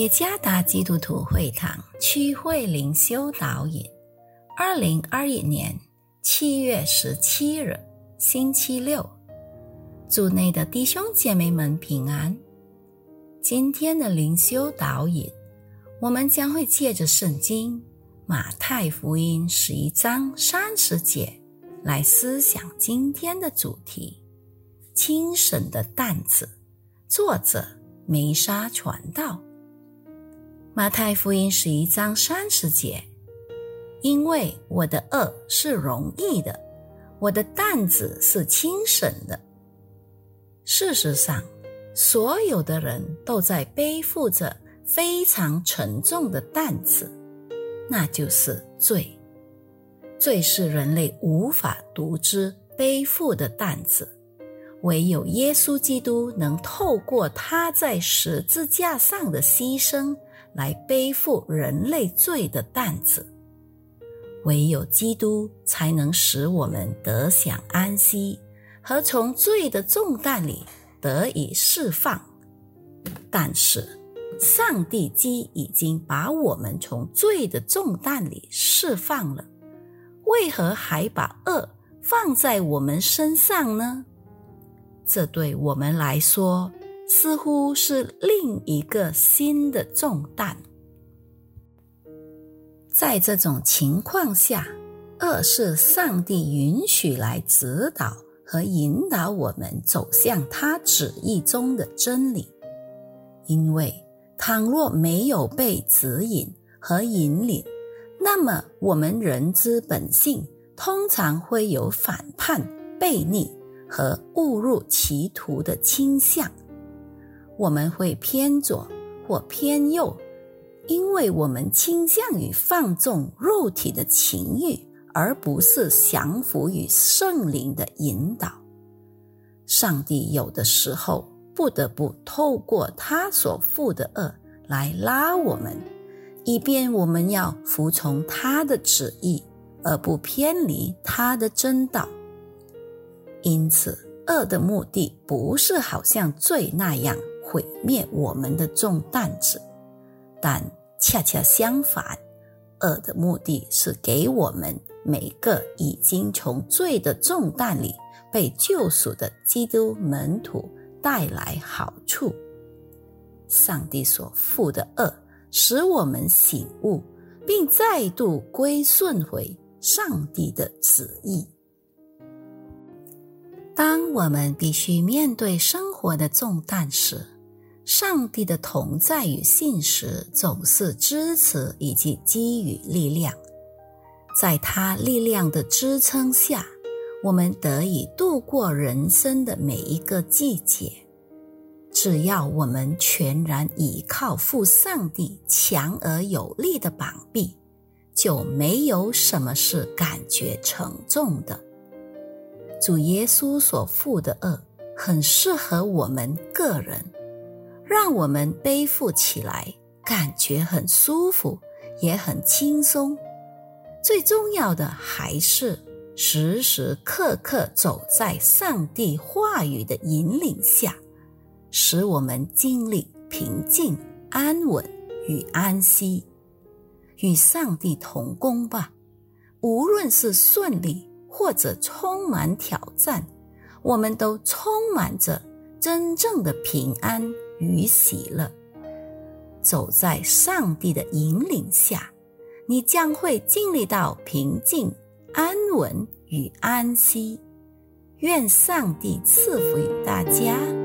耶加达基督徒会堂区会灵修导引，二零二一年七月十七日，星期六，组内的弟兄姐妹们平安。今天的灵修导引，我们将会借着圣经马太福音十一章三十节来思想今天的主题：轻省的担子。作者梅沙传道。马太福音十一章三十节，因为我的恶是容易的，我的担子是轻省的。事实上，所有的人都在背负着非常沉重的担子，那就是罪。罪是人类无法独自背负的担子，唯有耶稣基督能透过他在十字架上的牺牲。来背负人类罪的担子，唯有基督才能使我们得享安息和从罪的重担里得以释放。但是，上帝既已经把我们从罪的重担里释放了，为何还把恶放在我们身上呢？这对我们来说。似乎是另一个新的重担。在这种情况下，恶是上帝允许来指导和引导我们走向他旨意中的真理。因为倘若没有被指引和引领，那么我们人之本性通常会有反叛、悖逆和误入歧途的倾向。我们会偏左或偏右，因为我们倾向于放纵肉体的情欲，而不是降服于圣灵的引导。上帝有的时候不得不透过他所负的恶来拉我们，以便我们要服从他的旨意，而不偏离他的真道。因此，恶的目的不是好像罪那样。毁灭我们的重担子，但恰恰相反，恶的目的是给我们每个已经从罪的重担里被救赎的基督门徒带来好处。上帝所负的恶，使我们醒悟，并再度归顺回上帝的旨意。当我们必须面对生活的重担时，上帝的同在与信实总是支持以及给予力量，在他力量的支撑下，我们得以度过人生的每一个季节。只要我们全然倚靠父上帝强而有力的膀臂，就没有什么是感觉沉重的。主耶稣所负的恶，很适合我们个人。让我们背负起来，感觉很舒服，也很轻松。最重要的还是时时刻刻走在上帝话语的引领下，使我们经历平静、安稳与安息。与上帝同工吧，无论是顺利或者充满挑战，我们都充满着真正的平安。与喜乐，走在上帝的引领下，你将会经历到平静、安稳与安息。愿上帝赐福于大家。